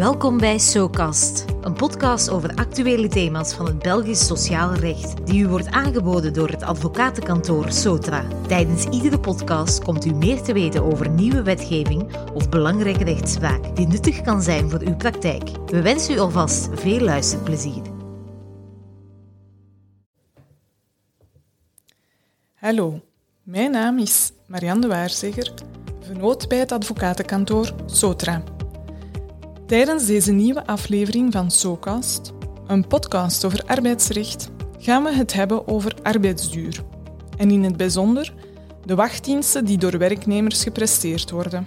Welkom bij SOCAST, een podcast over actuele thema's van het Belgisch sociaal recht, die u wordt aangeboden door het advocatenkantoor Sotra. Tijdens iedere podcast komt u meer te weten over nieuwe wetgeving of belangrijke rechtspraak die nuttig kan zijn voor uw praktijk. We wensen u alvast veel luisterplezier. Hallo, mijn naam is Marianne de Waarzegger, vernoot bij het advocatenkantoor Sotra. Tijdens deze nieuwe aflevering van SOCAST, een podcast over arbeidsrecht, gaan we het hebben over arbeidsduur. En in het bijzonder de wachtdiensten die door werknemers gepresteerd worden.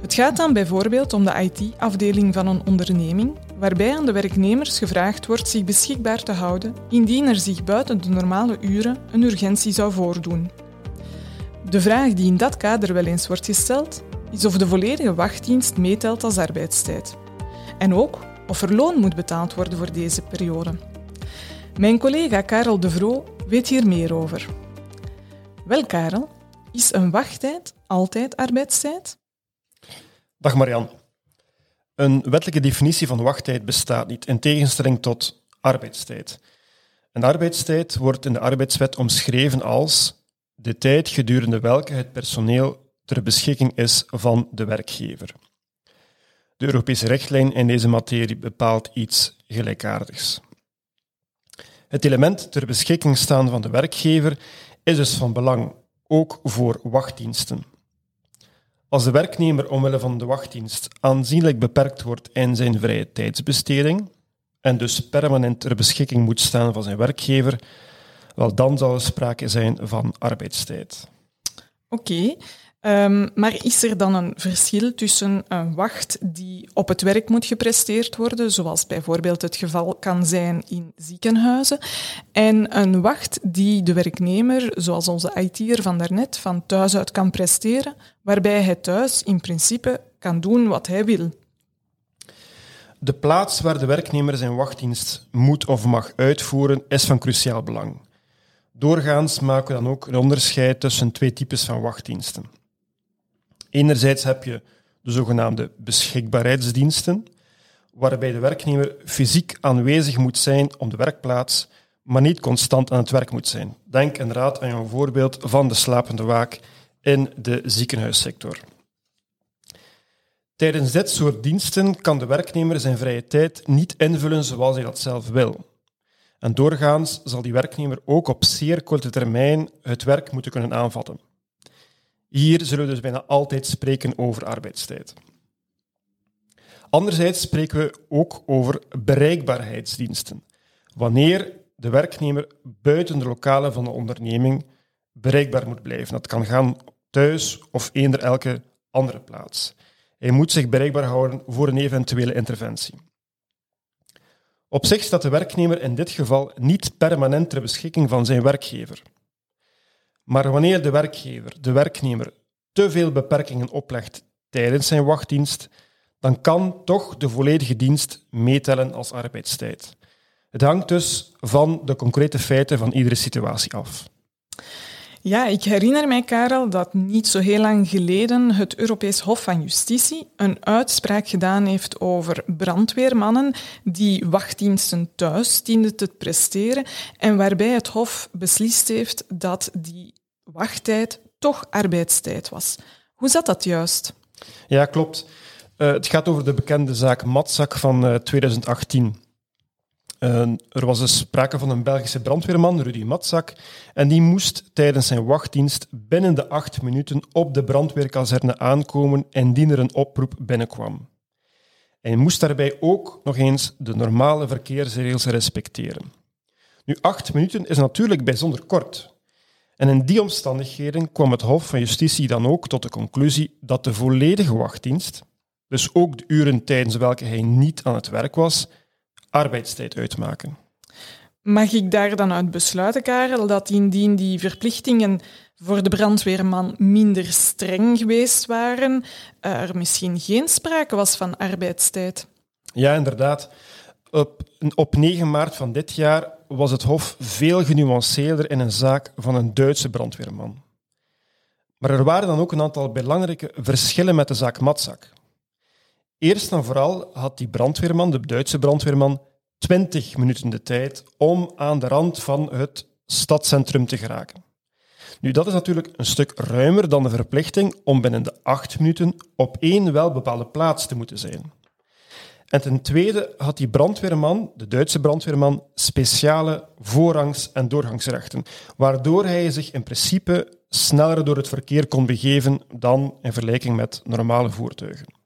Het gaat dan bijvoorbeeld om de IT-afdeling van een onderneming, waarbij aan de werknemers gevraagd wordt zich beschikbaar te houden indien er zich buiten de normale uren een urgentie zou voordoen. De vraag die in dat kader wel eens wordt gesteld, is of de volledige wachtdienst meetelt als arbeidstijd. En ook of er loon moet betaald worden voor deze periode. Mijn collega Karel de Vroo weet hier meer over. Wel, Karel, is een wachttijd altijd arbeidstijd? Dag Marian. Een wettelijke definitie van wachttijd bestaat niet, in tegenstelling tot arbeidstijd. Een arbeidstijd wordt in de arbeidswet omschreven als de tijd gedurende welke het personeel ter beschikking is van de werkgever. De Europese richtlijn in deze materie bepaalt iets gelijkaardigs. Het element ter beschikking staan van de werkgever is dus van belang, ook voor wachtdiensten. Als de werknemer omwille van de wachtdienst aanzienlijk beperkt wordt in zijn vrije tijdsbesteding en dus permanent ter beschikking moet staan van zijn werkgever, wel dan zal er sprake zijn van arbeidstijd. Oké, Um, maar is er dan een verschil tussen een wacht die op het werk moet gepresteerd worden, zoals bijvoorbeeld het geval kan zijn in ziekenhuizen, en een wacht die de werknemer, zoals onze IT'er van daarnet, van thuis uit kan presteren, waarbij hij thuis in principe kan doen wat hij wil? De plaats waar de werknemer zijn wachtdienst moet of mag uitvoeren is van cruciaal belang. Doorgaans maken we dan ook een onderscheid tussen twee types van wachtdiensten. Enerzijds heb je de zogenaamde beschikbaarheidsdiensten, waarbij de werknemer fysiek aanwezig moet zijn op de werkplaats, maar niet constant aan het werk moet zijn. Denk inderdaad aan een voorbeeld van de slapende waak in de ziekenhuissector. Tijdens dit soort diensten kan de werknemer zijn vrije tijd niet invullen zoals hij dat zelf wil. En doorgaans zal die werknemer ook op zeer korte termijn het werk moeten kunnen aanvatten. Hier zullen we dus bijna altijd spreken over arbeidstijd. Anderzijds spreken we ook over bereikbaarheidsdiensten. Wanneer de werknemer buiten de lokalen van de onderneming bereikbaar moet blijven. Dat kan gaan thuis of eender elke andere plaats. Hij moet zich bereikbaar houden voor een eventuele interventie. Op zich staat de werknemer in dit geval niet permanent ter beschikking van zijn werkgever. Maar wanneer de werkgever, de werknemer, te veel beperkingen oplegt tijdens zijn wachtdienst, dan kan toch de volledige dienst meetellen als arbeidstijd. Het hangt dus van de concrete feiten van iedere situatie af. Ja, ik herinner mij, Karel, dat niet zo heel lang geleden het Europees Hof van Justitie een uitspraak gedaan heeft over brandweermannen die wachtdiensten thuis dienden te presteren en waarbij het Hof beslist heeft dat die wachttijd toch arbeidstijd was. Hoe zat dat juist? Ja, klopt. Uh, het gaat over de bekende zaak Matzak van uh, 2018. Uh, er was dus sprake van een Belgische brandweerman, Rudy Matzak, en die moest tijdens zijn wachtdienst binnen de acht minuten op de brandweerkazerne aankomen indien er een oproep binnenkwam. En hij moest daarbij ook nog eens de normale verkeersregels respecteren. Nu, acht minuten is natuurlijk bijzonder kort, en in die omstandigheden kwam het Hof van Justitie dan ook tot de conclusie dat de volledige wachtdienst, dus ook de uren tijdens welke hij niet aan het werk was, arbeidstijd uitmaken. Mag ik daar dan uit besluiten, Karel, dat indien die verplichtingen voor de brandweerman minder streng geweest waren, er misschien geen sprake was van arbeidstijd? Ja, inderdaad. Op, op 9 maart van dit jaar was het Hof veel genuanceerder in een zaak van een Duitse brandweerman. Maar er waren dan ook een aantal belangrijke verschillen met de zaak Matzak. Eerst en vooral had die brandweerman, de Duitse brandweerman, 20 minuten de tijd om aan de rand van het stadscentrum te geraken. Nu, dat is natuurlijk een stuk ruimer dan de verplichting om binnen de acht minuten op één welbepaalde plaats te moeten zijn. En ten tweede had die brandweerman, de Duitse brandweerman, speciale voorrangs- en doorgangsrechten, waardoor hij zich in principe sneller door het verkeer kon begeven dan in vergelijking met normale voertuigen.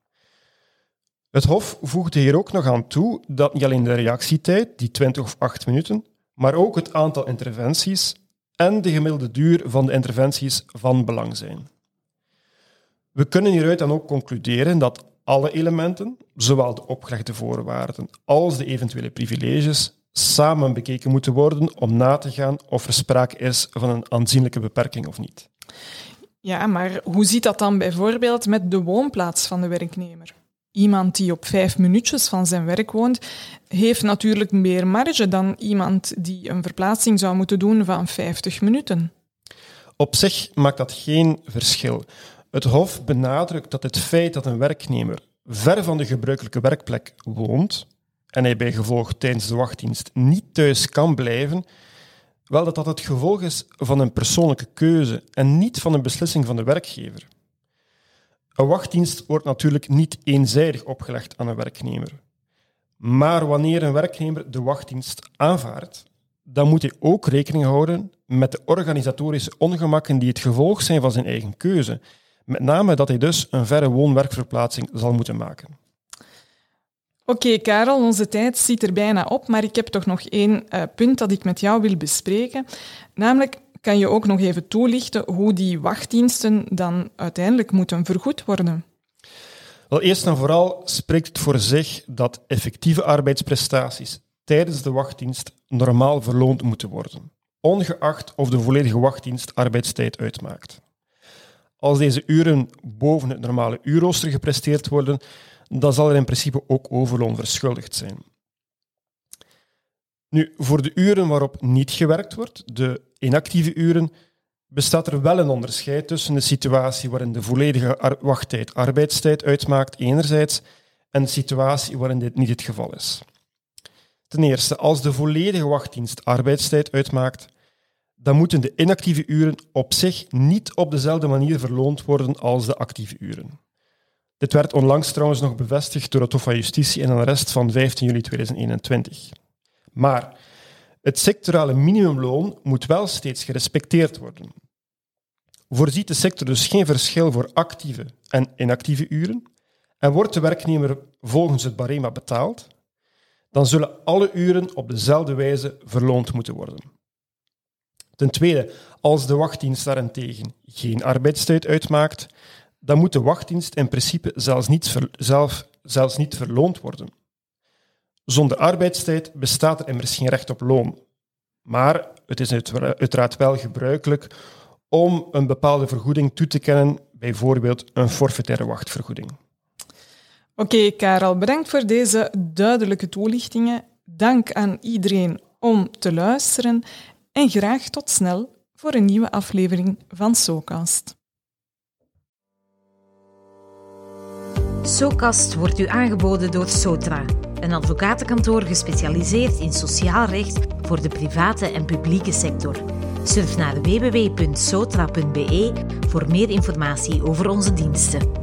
Het Hof voegde hier ook nog aan toe dat niet alleen de reactietijd, die 20 of 8 minuten, maar ook het aantal interventies en de gemiddelde duur van de interventies van belang zijn. We kunnen hieruit dan ook concluderen dat alle elementen, zowel de opgelegde voorwaarden als de eventuele privileges, samen bekeken moeten worden om na te gaan of er sprake is van een aanzienlijke beperking of niet. Ja, maar hoe zit dat dan bijvoorbeeld met de woonplaats van de werknemer? Iemand die op vijf minuutjes van zijn werk woont, heeft natuurlijk meer marge dan iemand die een verplaatsing zou moeten doen van 50 minuten. Op zich maakt dat geen verschil. Het Hof benadrukt dat het feit dat een werknemer ver van de gebruikelijke werkplek woont en hij bij gevolg tijdens de wachtdienst niet thuis kan blijven, wel dat dat het gevolg is van een persoonlijke keuze en niet van een beslissing van de werkgever. Een wachtdienst wordt natuurlijk niet eenzijdig opgelegd aan een werknemer. Maar wanneer een werknemer de wachtdienst aanvaardt, dan moet hij ook rekening houden met de organisatorische ongemakken die het gevolg zijn van zijn eigen keuze. Met name dat hij dus een verre woon-werkverplaatsing zal moeten maken. Oké, Karel, onze tijd zit er bijna op, maar ik heb toch nog één uh, punt dat ik met jou wil bespreken. Namelijk, kan je ook nog even toelichten hoe die wachtdiensten dan uiteindelijk moeten vergoed worden? Wel, eerst en vooral spreekt het voor zich dat effectieve arbeidsprestaties tijdens de wachtdienst normaal verloond moeten worden, ongeacht of de volledige wachtdienst arbeidstijd uitmaakt. Als deze uren boven het normale uurrooster gepresteerd worden, dan zal er in principe ook overloon verschuldigd zijn. Nu, voor de uren waarop niet gewerkt wordt, de inactieve uren, bestaat er wel een onderscheid tussen de situatie waarin de volledige wachttijd arbeidstijd uitmaakt, enerzijds, en de situatie waarin dit niet het geval is. Ten eerste, als de volledige wachtdienst arbeidstijd uitmaakt, dan moeten de inactieve uren op zich niet op dezelfde manier verloond worden als de actieve uren. Dit werd onlangs trouwens nog bevestigd door het Hof van Justitie in een arrest van 15 juli 2021. Maar het sectorale minimumloon moet wel steeds gerespecteerd worden. Voorziet de sector dus geen verschil voor actieve en inactieve uren en wordt de werknemer volgens het barema betaald, dan zullen alle uren op dezelfde wijze verloond moeten worden. Ten tweede, als de wachtdienst daarentegen geen arbeidstijd uitmaakt, dan moet de wachtdienst in principe zelfs niet, zelf, zelfs niet verloond worden. Zonder arbeidstijd bestaat er immers geen recht op loon. Maar het is uiteraard wel gebruikelijk om een bepaalde vergoeding toe te kennen, bijvoorbeeld een forfaitaire wachtvergoeding. Oké, Karel, bedankt voor deze duidelijke toelichtingen. Dank aan iedereen om te luisteren en graag tot snel voor een nieuwe aflevering van SoCast. SoCast wordt u aangeboden door Sotra, een advocatenkantoor gespecialiseerd in sociaal recht voor de private en publieke sector. Surf naar www.sotra.be voor meer informatie over onze diensten.